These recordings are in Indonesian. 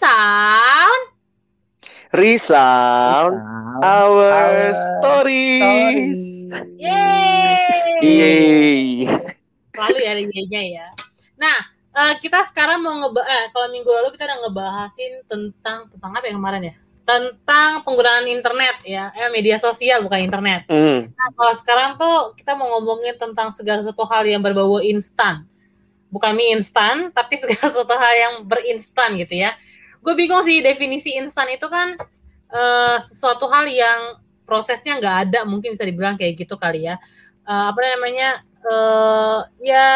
Resound. Resound our, our stories. Yeay. Yeay. Lalu ya ada nya ya. Nah, uh, kita sekarang mau ngebahas, eh, kalau minggu lalu kita udah ngebahasin tentang tentang apa yang kemarin ya? Tentang penggunaan internet ya, eh media sosial bukan internet. Mm. Nah, kalau sekarang tuh kita mau ngomongin tentang segala sesuatu hal yang berbau instan. Bukan mie instan, tapi segala sesuatu hal yang berinstan gitu ya. Gue bingung sih definisi instan itu kan uh, sesuatu hal yang prosesnya nggak ada, mungkin bisa dibilang kayak gitu kali ya. Uh, apa namanya uh, ya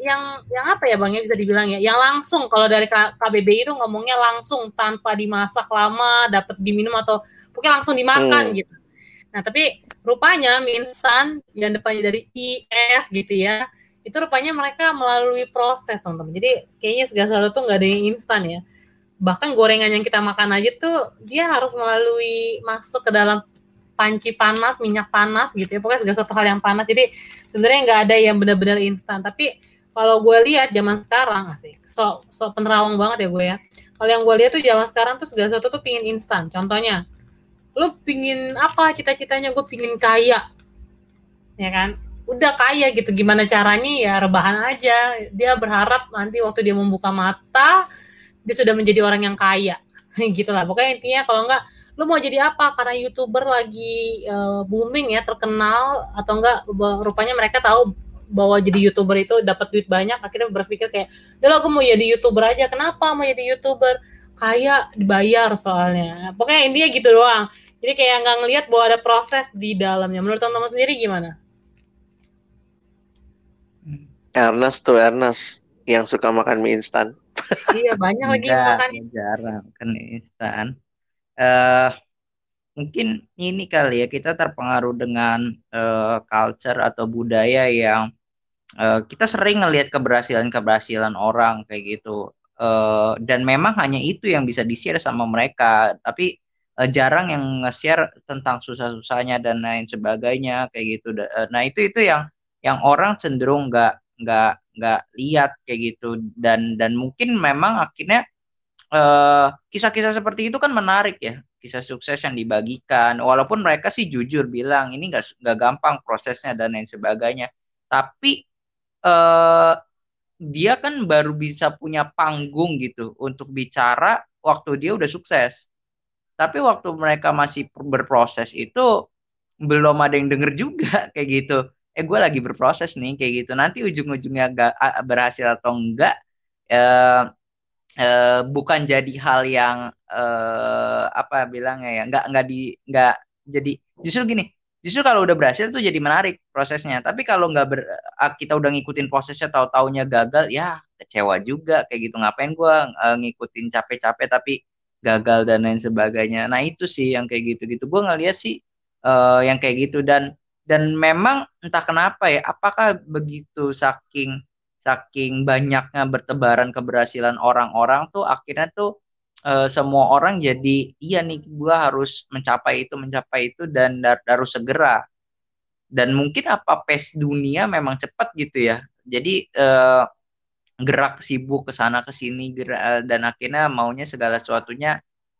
yang yang apa ya bang ya bisa dibilang ya yang langsung kalau dari KBBI itu ngomongnya langsung tanpa dimasak lama dapat diminum atau mungkin langsung dimakan hmm. gitu nah tapi rupanya mie instan yang depannya dari IS gitu ya itu rupanya mereka melalui proses teman-teman jadi kayaknya segala sesuatu tuh nggak ada yang instan ya bahkan gorengan yang kita makan aja tuh dia harus melalui masuk ke dalam panci panas, minyak panas gitu ya. Pokoknya segala sesuatu hal yang panas. Jadi sebenarnya nggak ada yang benar-benar instan. Tapi kalau gue lihat zaman sekarang sih, so, so penerawang banget ya gue ya. Kalau yang gue lihat tuh zaman sekarang tuh segala sesuatu tuh pingin instan. Contohnya, lu pingin apa cita-citanya? Gue pingin kaya, ya kan? Udah kaya gitu. Gimana caranya ya rebahan aja. Dia berharap nanti waktu dia membuka mata, dia sudah menjadi orang yang kaya. gitu lah. Pokoknya intinya kalau enggak lu mau jadi apa? Karena youtuber lagi uh, booming ya terkenal atau enggak rupanya mereka tahu bahwa jadi youtuber itu dapat duit banyak akhirnya berpikir kayak udah aku mau jadi youtuber aja. Kenapa mau jadi youtuber? Kayak dibayar soalnya. Pokoknya intinya gitu doang. Jadi kayak nggak ngelihat bahwa ada proses di dalamnya. Menurut teman-teman sendiri gimana? Ernest tuh Ernest yang suka makan mie instan. Iya banyak lagi makan. jarang kan instan. Uh, mungkin ini kali ya kita terpengaruh dengan uh, culture atau budaya yang uh, kita sering ngelihat keberhasilan-keberhasilan orang kayak gitu. Uh, dan memang hanya itu yang bisa di-share sama mereka tapi uh, jarang yang nge-share tentang susah-susahnya dan lain sebagainya kayak gitu. Nah itu itu yang yang orang cenderung nggak nggak nggak lihat kayak gitu. Dan dan mungkin memang akhirnya eh, kisah-kisah seperti itu kan menarik ya. Kisah sukses yang dibagikan. Walaupun mereka sih jujur bilang ini nggak nggak gampang prosesnya dan lain sebagainya. Tapi uh, dia kan baru bisa punya panggung gitu untuk bicara waktu dia udah sukses. Tapi waktu mereka masih berproses itu belum ada yang denger juga kayak gitu eh gue lagi berproses nih kayak gitu. Nanti ujung-ujungnya gak berhasil atau enggak eh, uh, bukan jadi hal yang uh, apa bilangnya ya nggak nggak di nggak jadi justru gini justru kalau udah berhasil tuh jadi menarik prosesnya. Tapi kalau nggak ber, kita udah ngikutin prosesnya tahu taunya gagal ya kecewa juga kayak gitu. Ngapain gue uh, ngikutin capek-capek tapi gagal dan lain sebagainya. Nah itu sih yang kayak gitu gitu gue ngeliat sih uh, yang kayak gitu. Dan dan memang entah kenapa ya apakah begitu saking saking banyaknya bertebaran keberhasilan orang-orang tuh akhirnya tuh e, semua orang jadi iya nih gue harus mencapai itu mencapai itu dan harus segera. Dan mungkin apa pes dunia memang cepat gitu ya. Jadi e, gerak sibuk ke sana ke sini dan akhirnya maunya segala sesuatunya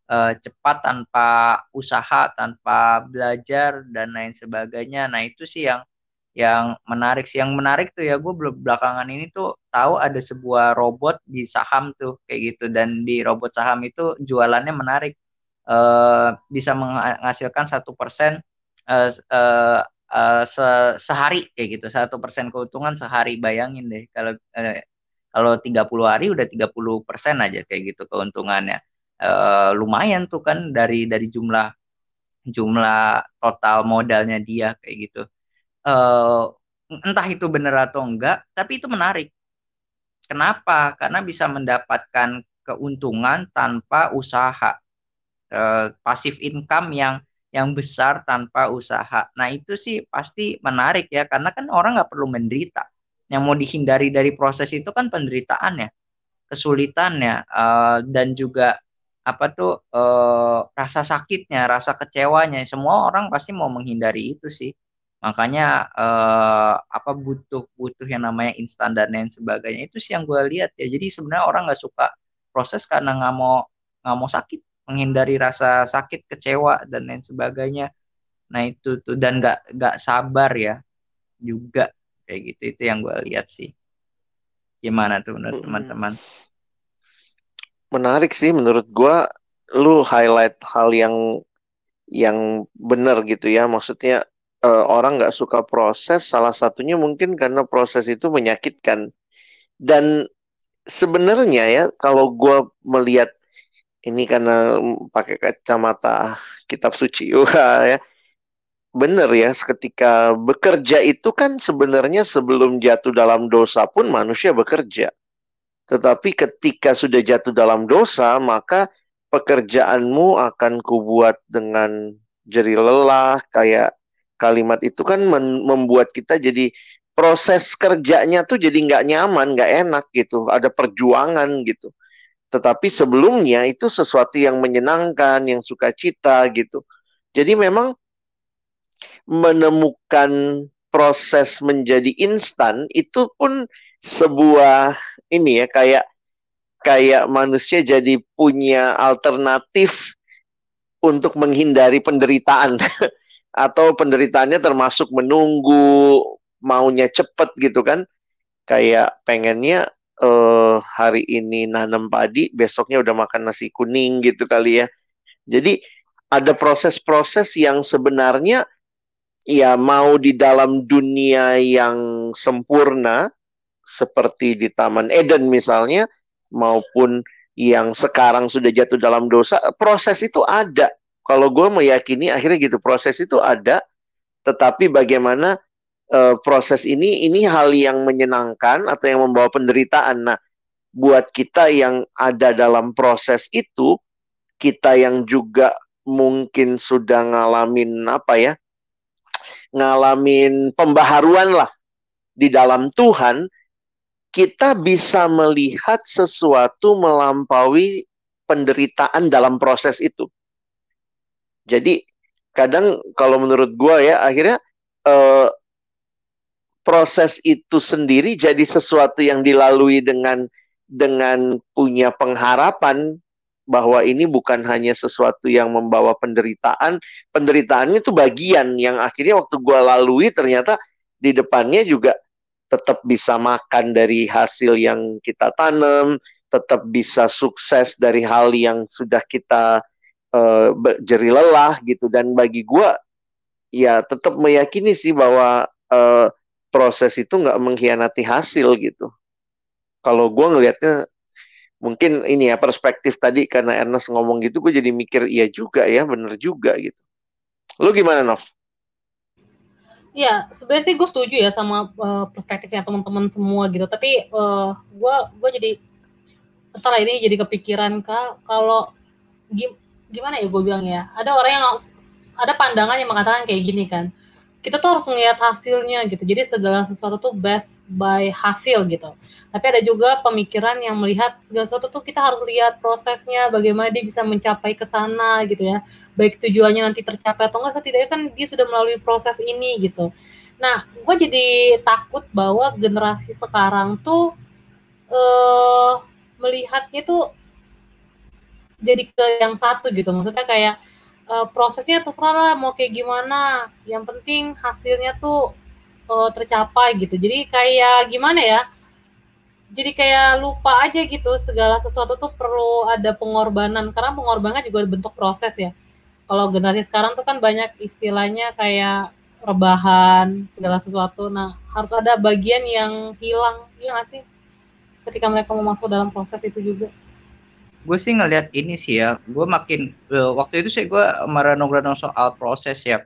e, cepat tanpa usaha tanpa belajar dan lain sebagainya. Nah itu sih yang yang menarik sih. Yang menarik tuh ya gue belakangan ini tuh tahu ada sebuah robot di saham tuh kayak gitu. Dan di robot saham itu jualannya menarik. Uh, bisa menghasilkan satu persen uh, uh, uh, se sehari kayak gitu. Satu persen keuntungan sehari. Bayangin deh kalau uh, kalau 30 hari udah 30 persen aja kayak gitu keuntungannya uh, lumayan tuh kan dari dari jumlah jumlah total modalnya dia kayak gitu uh, entah itu benar atau enggak, tapi itu menarik. Kenapa? Karena bisa mendapatkan keuntungan tanpa usaha, uh, pasif income yang yang besar tanpa usaha. Nah itu sih pasti menarik ya, karena kan orang nggak perlu menderita. Yang mau dihindari dari proses itu kan penderitaannya, kesulitannya, uh, dan juga apa tuh uh, rasa sakitnya, rasa kecewanya. Semua orang pasti mau menghindari itu sih. Makanya uh, apa butuh butuh yang namanya instan dan lain sebagainya itu sih yang gue lihat ya. Jadi sebenarnya orang nggak suka proses karena nggak mau nggak mau sakit menghindari rasa sakit kecewa dan lain sebagainya. Nah itu tuh dan nggak nggak sabar ya juga. Kayak gitu itu yang gue lihat sih. Gimana tuh menurut teman-teman menarik sih menurut gue lu highlight hal yang yang benar gitu ya. Maksudnya uh, orang nggak suka proses salah satunya mungkin karena proses itu menyakitkan. Dan sebenarnya ya kalau gue melihat ini karena pakai kacamata kitab suci ya. Benar ya ketika bekerja itu kan sebenarnya sebelum jatuh dalam dosa pun manusia bekerja tetapi ketika sudah jatuh dalam dosa maka pekerjaanmu akan kubuat dengan jeri lelah kayak kalimat itu kan membuat kita jadi proses kerjanya tuh jadi nggak nyaman, nggak enak gitu, ada perjuangan gitu. Tetapi sebelumnya itu sesuatu yang menyenangkan, yang sukacita gitu. Jadi memang menemukan proses menjadi instan itu pun sebuah ini ya kayak kayak manusia jadi punya alternatif untuk menghindari penderitaan. Atau penderitaannya termasuk menunggu maunya cepet gitu kan. Kayak pengennya uh, hari ini nanam padi besoknya udah makan nasi kuning gitu kali ya. Jadi ada proses-proses yang sebenarnya ya mau di dalam dunia yang sempurna seperti di Taman Eden misalnya maupun yang sekarang sudah jatuh dalam dosa proses itu ada kalau gue meyakini akhirnya gitu proses itu ada tetapi bagaimana uh, proses ini ini hal yang menyenangkan atau yang membawa penderitaan. Nah, buat kita yang ada dalam proses itu, kita yang juga mungkin sudah ngalamin apa ya? ngalamin pembaharuan lah di dalam Tuhan, kita bisa melihat sesuatu melampaui penderitaan dalam proses itu. Jadi kadang kalau menurut gue ya akhirnya uh, proses itu sendiri jadi sesuatu yang dilalui dengan dengan punya pengharapan bahwa ini bukan hanya sesuatu yang membawa penderitaan, penderitaannya itu bagian yang akhirnya waktu gue lalui ternyata di depannya juga tetap bisa makan dari hasil yang kita tanam, tetap bisa sukses dari hal yang sudah kita uh, jeri lelah gitu dan bagi gue ya tetap meyakini sih bahwa uh, proses itu nggak mengkhianati hasil gitu. Kalau gue ngelihatnya mungkin ini ya perspektif tadi karena Ernest ngomong gitu gue jadi mikir iya juga ya bener juga gitu. Lu gimana Nov? Iya, sebenarnya sih gue setuju ya sama uh, perspektifnya teman-teman semua gitu. Tapi uh, eh, gue gue jadi setelah ini jadi kepikiran kak kalau gimana ya gue bilang ya. Ada orang yang ada pandangan yang mengatakan kayak gini kan kita tuh harus melihat hasilnya gitu. Jadi segala sesuatu tuh best by hasil gitu. Tapi ada juga pemikiran yang melihat segala sesuatu tuh kita harus lihat prosesnya, bagaimana dia bisa mencapai ke sana gitu ya. Baik tujuannya nanti tercapai atau enggak, setidaknya kan dia sudah melalui proses ini gitu. Nah, gue jadi takut bahwa generasi sekarang tuh eh, melihatnya tuh jadi ke yang satu gitu. Maksudnya kayak uh, prosesnya terserah lah mau kayak gimana. Yang penting hasilnya tuh uh, tercapai gitu. Jadi kayak gimana ya? Jadi kayak lupa aja gitu segala sesuatu tuh perlu ada pengorbanan. Karena pengorbanan juga bentuk proses ya. Kalau generasi sekarang tuh kan banyak istilahnya kayak rebahan segala sesuatu. Nah harus ada bagian yang hilang iya gak sih? Ketika mereka mau masuk dalam proses itu juga gue sih ngelihat ini sih ya gue makin uh, waktu itu sih gue merenung-renung soal proses ya.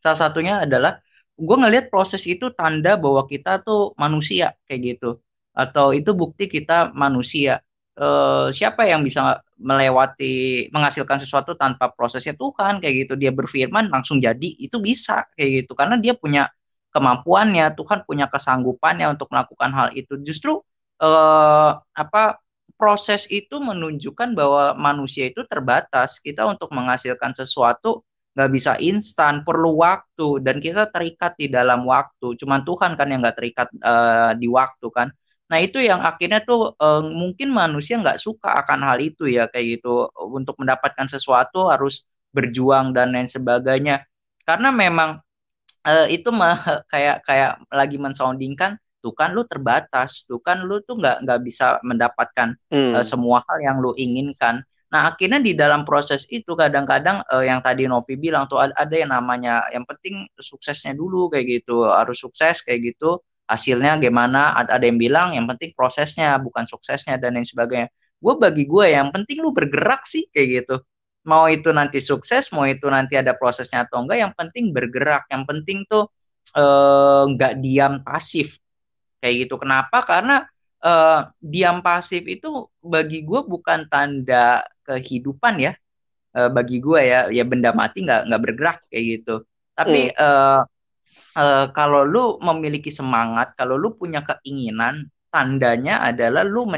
Salah satunya adalah gue ngelihat proses itu tanda bahwa kita tuh manusia kayak gitu. Atau itu bukti kita manusia. Uh, siapa yang bisa melewati menghasilkan sesuatu tanpa prosesnya Tuhan kayak gitu. Dia berfirman langsung jadi itu bisa kayak gitu. Karena dia punya kemampuannya Tuhan punya kesanggupannya untuk melakukan hal itu. Justru uh, apa proses itu menunjukkan bahwa manusia itu terbatas. Kita untuk menghasilkan sesuatu nggak bisa instan, perlu waktu dan kita terikat di dalam waktu. Cuman Tuhan kan yang nggak terikat uh, di waktu kan. Nah itu yang akhirnya tuh eh, mungkin manusia nggak suka akan hal itu ya kayak gitu untuk mendapatkan sesuatu harus berjuang dan lain sebagainya karena memang eh, itu mah kayak kayak lagi mensoundingkan tuh kan lu terbatas tuh kan lu tuh nggak nggak bisa mendapatkan hmm. uh, semua hal yang lu inginkan. Nah akhirnya di dalam proses itu kadang-kadang uh, yang tadi Novi bilang tuh ada, ada yang namanya yang penting suksesnya dulu kayak gitu harus sukses kayak gitu hasilnya gimana ada, ada yang bilang yang penting prosesnya bukan suksesnya dan lain sebagainya. Gue bagi gue yang penting lu bergerak sih kayak gitu. Mau itu nanti sukses mau itu nanti ada prosesnya atau enggak yang penting bergerak. Yang penting tuh nggak uh, diam pasif kayak gitu. Kenapa? Karena uh, diam pasif itu bagi gue bukan tanda kehidupan ya. Uh, bagi gue ya ya benda mati nggak nggak bergerak kayak gitu. Tapi hmm. uh, uh, kalau lu memiliki semangat kalau lu punya keinginan tandanya adalah lu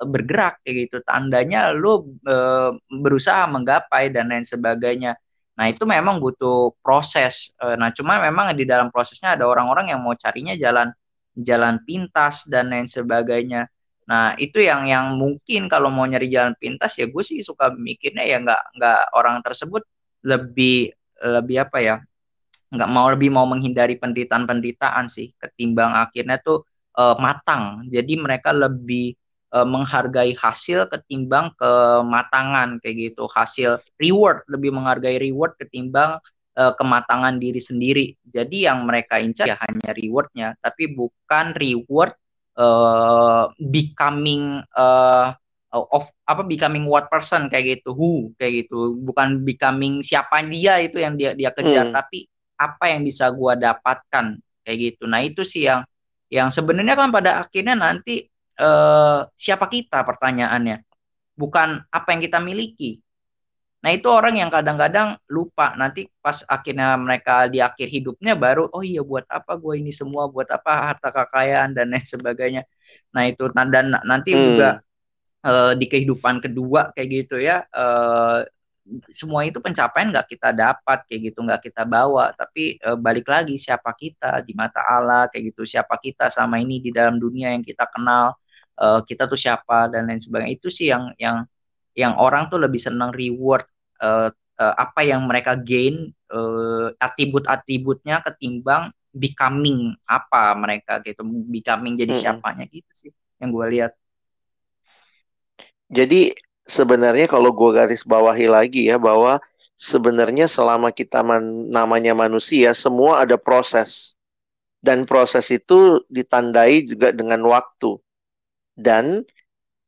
bergerak kayak gitu. Tandanya lu uh, berusaha menggapai dan lain sebagainya. Nah itu memang butuh proses. Nah cuma memang di dalam prosesnya ada orang-orang yang mau carinya jalan jalan pintas dan lain sebagainya. Nah itu yang yang mungkin kalau mau nyari jalan pintas ya gue sih suka mikirnya ya nggak nggak orang tersebut lebih lebih apa ya nggak mau lebih mau menghindari penderitaan-penderitaan sih ketimbang akhirnya tuh uh, matang. Jadi mereka lebih uh, menghargai hasil ketimbang kematangan kayak gitu. Hasil reward lebih menghargai reward ketimbang uh, kematangan diri sendiri. Jadi yang mereka incar ya hanya rewardnya, tapi bukan reward uh, becoming uh, of apa becoming what person kayak gitu, who kayak gitu, bukan becoming siapa dia itu yang dia dia kejar, hmm. tapi apa yang bisa gua dapatkan kayak gitu. Nah itu sih yang yang sebenarnya kan pada akhirnya nanti uh, siapa kita pertanyaannya, bukan apa yang kita miliki, Nah itu orang yang kadang-kadang lupa. Nanti pas akhirnya mereka di akhir hidupnya baru oh iya buat apa gue ini semua? Buat apa harta kekayaan? Dan lain sebagainya. Nah itu dan nanti hmm. juga uh, di kehidupan kedua kayak gitu ya uh, semua itu pencapaian nggak kita dapat kayak gitu nggak kita bawa. Tapi uh, balik lagi siapa kita? Di mata Allah kayak gitu. Siapa kita sama ini di dalam dunia yang kita kenal? Uh, kita tuh siapa? Dan lain sebagainya. Itu sih yang yang yang orang tuh lebih senang reward uh, uh, apa yang mereka gain uh, atribut-atributnya ketimbang becoming. Apa mereka gitu becoming jadi hmm. siapanya gitu sih yang gue lihat. Jadi sebenarnya kalau gue garis bawahi lagi ya bahwa sebenarnya selama kita man, namanya manusia semua ada proses. Dan proses itu ditandai juga dengan waktu. Dan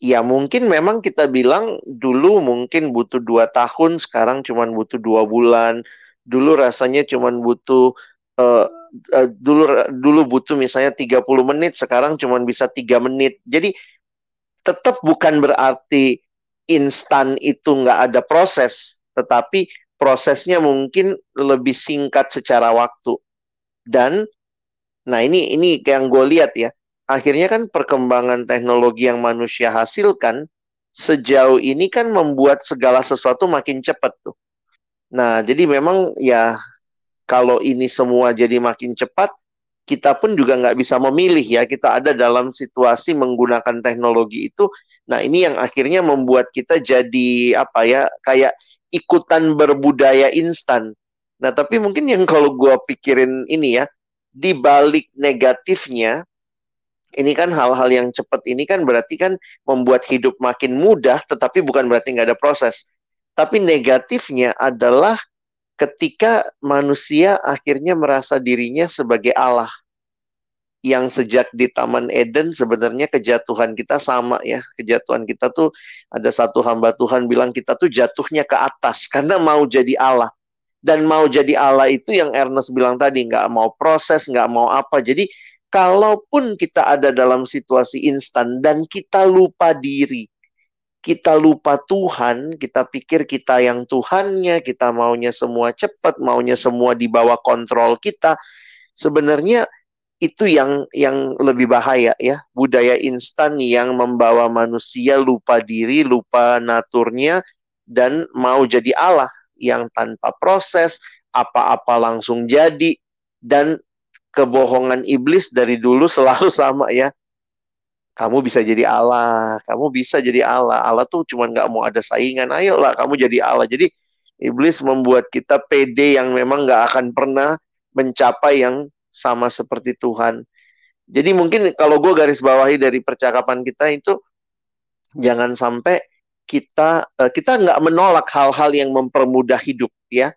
ya mungkin memang kita bilang dulu mungkin butuh dua tahun, sekarang cuma butuh dua bulan. Dulu rasanya cuma butuh uh, uh, dulu dulu butuh misalnya 30 menit, sekarang cuma bisa tiga menit. Jadi tetap bukan berarti instan itu nggak ada proses, tetapi prosesnya mungkin lebih singkat secara waktu. Dan nah ini ini yang gue lihat ya akhirnya kan perkembangan teknologi yang manusia hasilkan sejauh ini kan membuat segala sesuatu makin cepat tuh. Nah, jadi memang ya kalau ini semua jadi makin cepat, kita pun juga nggak bisa memilih ya. Kita ada dalam situasi menggunakan teknologi itu. Nah, ini yang akhirnya membuat kita jadi apa ya, kayak ikutan berbudaya instan. Nah, tapi mungkin yang kalau gue pikirin ini ya, di balik negatifnya, ini kan hal-hal yang cepat ini kan berarti kan membuat hidup makin mudah, tetapi bukan berarti nggak ada proses. Tapi negatifnya adalah ketika manusia akhirnya merasa dirinya sebagai Allah. Yang sejak di Taman Eden sebenarnya kejatuhan kita sama ya. Kejatuhan kita tuh ada satu hamba Tuhan bilang kita tuh jatuhnya ke atas karena mau jadi Allah. Dan mau jadi Allah itu yang Ernest bilang tadi, nggak mau proses, nggak mau apa. Jadi kalaupun kita ada dalam situasi instan dan kita lupa diri, kita lupa Tuhan, kita pikir kita yang Tuhannya, kita maunya semua cepat, maunya semua di bawah kontrol kita. Sebenarnya itu yang yang lebih bahaya ya, budaya instan yang membawa manusia lupa diri, lupa naturnya dan mau jadi Allah yang tanpa proses, apa-apa langsung jadi dan kebohongan iblis dari dulu selalu sama ya. kamu bisa jadi Allah, kamu bisa jadi Allah. Allah tuh cuma nggak mau ada saingan. Ayolah kamu jadi Allah. Jadi iblis membuat kita pede yang memang nggak akan pernah mencapai yang sama seperti Tuhan. Jadi mungkin kalau gue garis bawahi dari percakapan kita itu jangan sampai kita eh, kita nggak menolak hal-hal yang mempermudah hidup ya,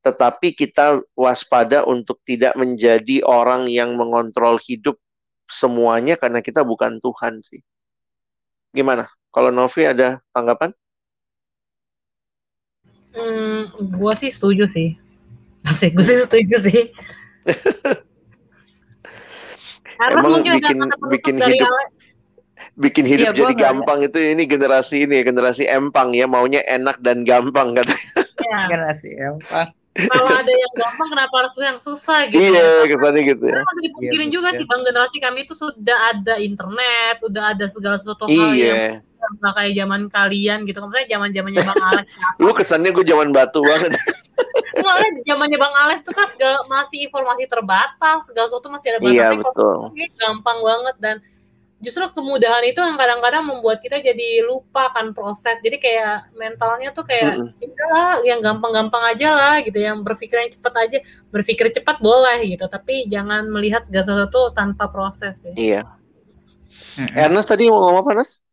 tetapi kita waspada untuk tidak menjadi orang yang mengontrol hidup semuanya karena kita bukan Tuhan sih. Gimana? Kalau Novi ada tanggapan? Hmm, gue sih setuju sih. Asik, gue sih setuju sih. Harus Emang bikin bikin hidup bikin hidup ya, jadi gampang itu ini generasi ini generasi empang ya maunya enak dan gampang katanya. Ya. Generasi empang kalau ada yang gampang kenapa harus yang susah gitu iya ya? kesannya gitu ya masih dipikirin iya, juga iya. sih bang generasi kami itu sudah ada internet udah ada segala sesuatu hal iya. yang nggak kayak zaman kalian gitu maksudnya zaman zamannya bang Alex lu kesannya gue zaman batu banget Nggak, zamannya bang Alex tuh kan segala, masih informasi terbatas segala sesuatu masih ada batasnya iya, betul. gampang banget dan justru kemudahan itu yang kadang-kadang membuat kita jadi lupa kan proses jadi kayak mentalnya tuh kayak mm -hmm. yang gampang-gampang aja lah gitu yang berpikir yang cepat aja berpikir cepat boleh gitu tapi jangan melihat segala sesuatu tanpa proses ya. iya mm -hmm. Ernest tadi mau ngomong apa Ernest?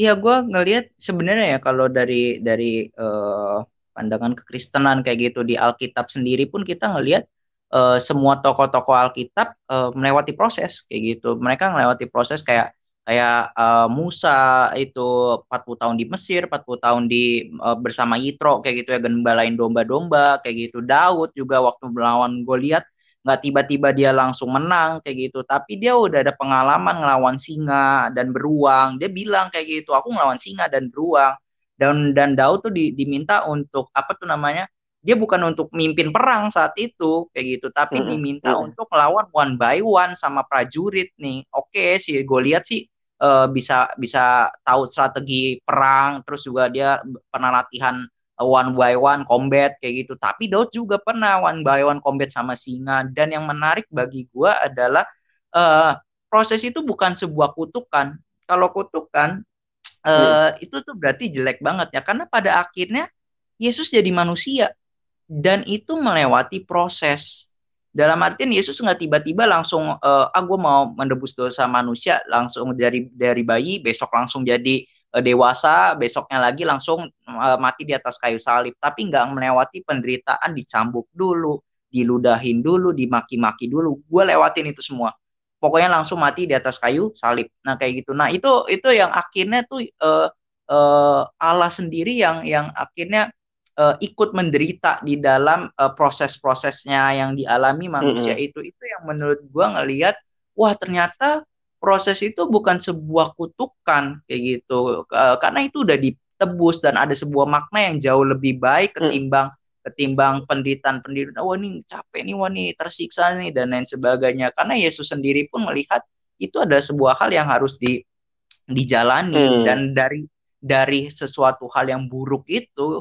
Iya gue ngelihat sebenarnya ya kalau dari dari uh, pandangan kekristenan kayak gitu di Alkitab sendiri pun kita ngelihat uh, semua tokoh-tokoh Alkitab uh, melewati proses kayak gitu. Mereka melewati proses kayak kayak uh, Musa itu 40 tahun di Mesir, 40 tahun di uh, bersama Yitro kayak gitu ya gembalain domba-domba kayak gitu. Daud juga waktu melawan Goliat nggak tiba-tiba dia langsung menang kayak gitu tapi dia udah ada pengalaman ngelawan singa dan beruang dia bilang kayak gitu aku ngelawan singa dan beruang dan dan Daud tuh di, diminta untuk apa tuh namanya dia bukan untuk mimpin perang saat itu kayak gitu tapi mm -hmm. diminta mm -hmm. untuk melawan one by one sama prajurit nih oke okay, sih gue lihat sih uh, bisa bisa tahu strategi perang terus juga dia pernah latihan uh, one by one combat kayak gitu tapi Daud juga pernah one by one combat sama singa dan yang menarik bagi gue adalah uh, proses itu bukan sebuah kutukan kalau kutukan uh, hmm. itu tuh berarti jelek banget ya karena pada akhirnya Yesus jadi manusia dan itu melewati proses. Dalam artian Yesus nggak tiba-tiba langsung uh, ah gue mau mendebus dosa manusia langsung dari dari bayi besok langsung jadi uh, dewasa besoknya lagi langsung uh, mati di atas kayu salib. Tapi nggak melewati penderitaan dicambuk dulu diludahin dulu dimaki-maki dulu. Gue lewatin itu semua. Pokoknya langsung mati di atas kayu salib. Nah kayak gitu. Nah itu itu yang akhirnya tuh uh, uh, Allah sendiri yang yang akhirnya uh, ikut menderita di dalam uh, proses-prosesnya yang dialami manusia mm -hmm. itu itu yang menurut gua ngelihat wah ternyata proses itu bukan sebuah kutukan kayak gitu uh, karena itu udah ditebus dan ada sebuah makna yang jauh lebih baik ketimbang mm. ketimbang penderitaan penderitaan wah ini capek nih wah ini tersiksa nih dan lain sebagainya karena Yesus sendiri pun melihat itu ada sebuah hal yang harus di dijalani mm. dan dari dari sesuatu hal yang buruk itu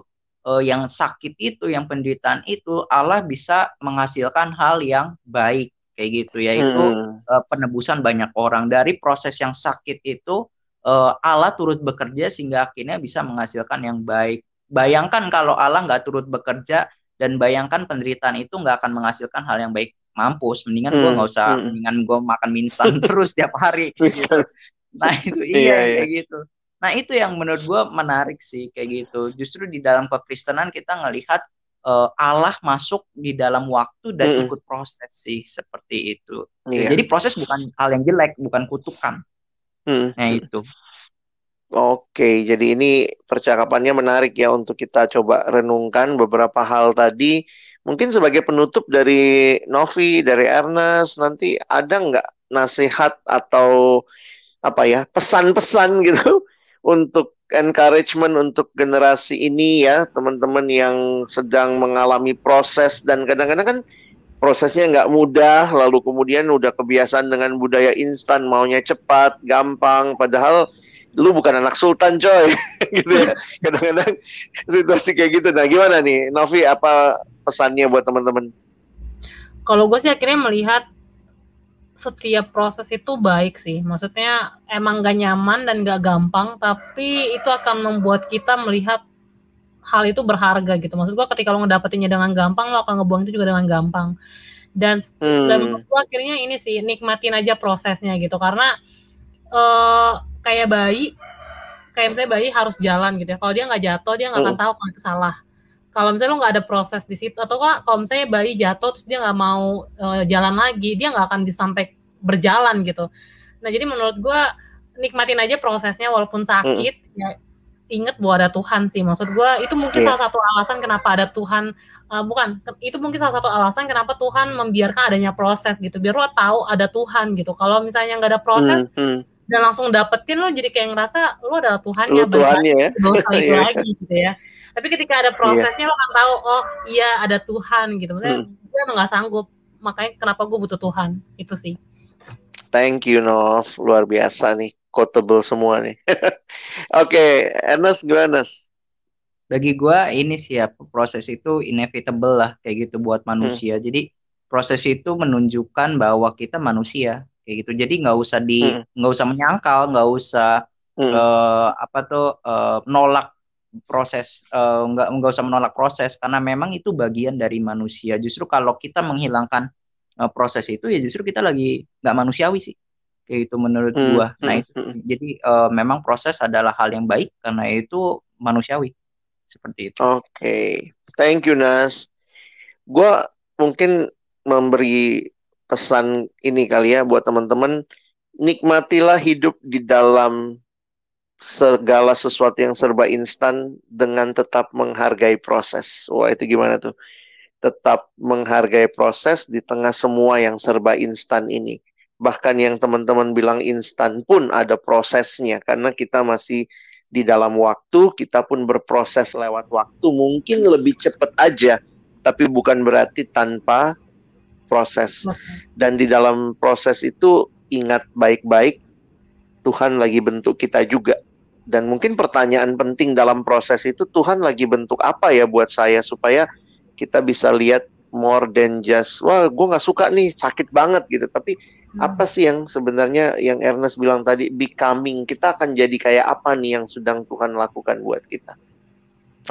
uh, yang sakit itu, yang penderitaan itu, Allah bisa menghasilkan hal yang baik kayak gitu yaitu hmm. uh, penebusan banyak orang dari proses yang sakit itu uh, Allah turut bekerja sehingga akhirnya bisa menghasilkan yang baik. Bayangkan kalau Allah nggak turut bekerja dan bayangkan penderitaan itu nggak akan menghasilkan hal yang baik. Mampus, mendingan hmm. gue nggak usah, hmm. mendingan gue makan mie instan terus tiap hari. Gitu. Nah itu iya, iya, iya. kayak gitu. Nah itu yang menurut gue menarik sih kayak gitu. Justru di dalam kekristenan kita ngelihat uh, Allah masuk di dalam waktu dan mm. ikut proses sih seperti itu. Yeah. Jadi proses bukan hal yang jelek, bukan kutukan. Mm. Nah itu. Oke, jadi ini percakapannya menarik ya untuk kita coba renungkan beberapa hal tadi. Mungkin sebagai penutup dari Novi, dari Ernest, nanti ada nggak nasihat atau apa ya pesan-pesan gitu untuk encouragement untuk generasi ini ya teman-teman yang sedang mengalami proses dan kadang-kadang kan prosesnya nggak mudah lalu kemudian udah kebiasaan dengan budaya instan maunya cepat gampang padahal lu bukan anak sultan coy. Gitu ya. Kadang-kadang situasi kayak gitu. Nah gimana nih Novi apa pesannya buat teman-teman? Kalau gue sih akhirnya melihat setiap proses itu baik sih. Maksudnya emang gak nyaman dan gak gampang, tapi itu akan membuat kita melihat hal itu berharga gitu. Maksud gua ketika lo ngedapetinnya dengan gampang, lo akan ngebuang itu juga dengan gampang. Dan, hmm. dan menurut gua akhirnya ini sih nikmatin aja prosesnya gitu. Karena uh, kayak bayi, kayak misalnya bayi harus jalan gitu ya. Kalau dia nggak jatuh, dia nggak akan hmm. tahu kalau itu salah kalau misalnya lo nggak ada proses di situ atau kok kalau misalnya bayi jatuh terus dia nggak mau uh, jalan lagi dia nggak akan disampai berjalan gitu nah jadi menurut gue nikmatin aja prosesnya walaupun sakit mm. ya inget bahwa ada Tuhan sih maksud gue itu mungkin yeah. salah satu alasan kenapa ada Tuhan uh, bukan itu mungkin salah satu alasan kenapa Tuhan membiarkan adanya proses gitu biar lo tahu ada Tuhan gitu kalau misalnya nggak ada proses mm, mm. Dan langsung dapetin lo jadi kayak ngerasa lo adalah Tuhan ya Tuhannya ya. itu iya. lagi gitu ya. Tapi ketika ada prosesnya yeah. lo kan tahu oh iya ada Tuhan gitu. Maksudnya hmm. gue emang nggak sanggup. Makanya kenapa gue butuh Tuhan? Itu sih. Thank you Nov. Luar biasa nih. Quotable semua nih. Oke okay, Ernest gimana bagi gue ini sih ya proses itu inevitable lah kayak gitu buat manusia. Hmm. jadi proses itu menunjukkan bahwa kita manusia kayak gitu jadi nggak usah di hmm. nggak hmm. usah menyangkal nggak usah hmm. uh, apa tuh uh, nolak proses uh, nggak nggak usah menolak proses karena memang itu bagian dari manusia justru kalau kita menghilangkan uh, proses itu ya justru kita lagi nggak manusiawi sih kayak itu menurut hmm, gua nah hmm, itu hmm. jadi uh, memang proses adalah hal yang baik karena itu manusiawi seperti itu oke okay. thank you Nas gua mungkin memberi pesan ini kali ya buat teman-teman nikmatilah hidup di dalam segala sesuatu yang serba instan dengan tetap menghargai proses. Wah, itu gimana tuh? Tetap menghargai proses di tengah semua yang serba instan ini. Bahkan yang teman-teman bilang instan pun ada prosesnya karena kita masih di dalam waktu, kita pun berproses lewat waktu. Mungkin lebih cepat aja, tapi bukan berarti tanpa proses. Dan di dalam proses itu ingat baik-baik Tuhan lagi bentuk kita juga dan mungkin pertanyaan penting dalam proses itu Tuhan lagi bentuk apa ya buat saya supaya kita bisa lihat more than just wah gue nggak suka nih sakit banget gitu tapi hmm. apa sih yang sebenarnya yang Ernest bilang tadi becoming kita akan jadi kayak apa nih yang sedang Tuhan lakukan buat kita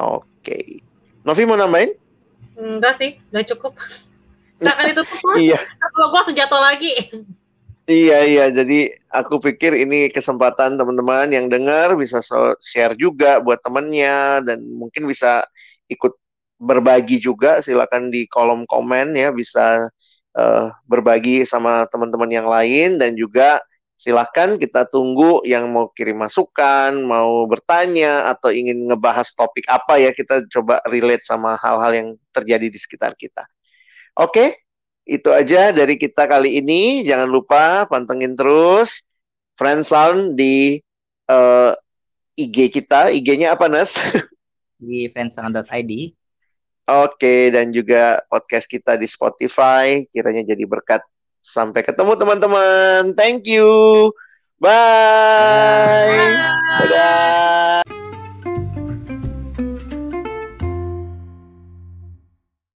oke okay. Novi mau nambahin enggak sih nggak cukup Seakan itu tuh iya. kalau gue langsung jatuh lagi Iya iya, jadi aku pikir ini kesempatan teman-teman yang dengar bisa share juga buat temennya dan mungkin bisa ikut berbagi juga. Silakan di kolom komen ya bisa uh, berbagi sama teman-teman yang lain dan juga silakan kita tunggu yang mau kirim masukan, mau bertanya atau ingin ngebahas topik apa ya kita coba relate sama hal-hal yang terjadi di sekitar kita. Oke. Okay? Itu aja dari kita kali ini. Jangan lupa pantengin terus Friendsound di uh, eh, IG kita. IG-nya apa, Nas? Di friendsound.id. Oke, dan juga podcast kita di Spotify. Kiranya jadi berkat. Sampai ketemu teman-teman. Thank you. Bye. Bye. Dadah.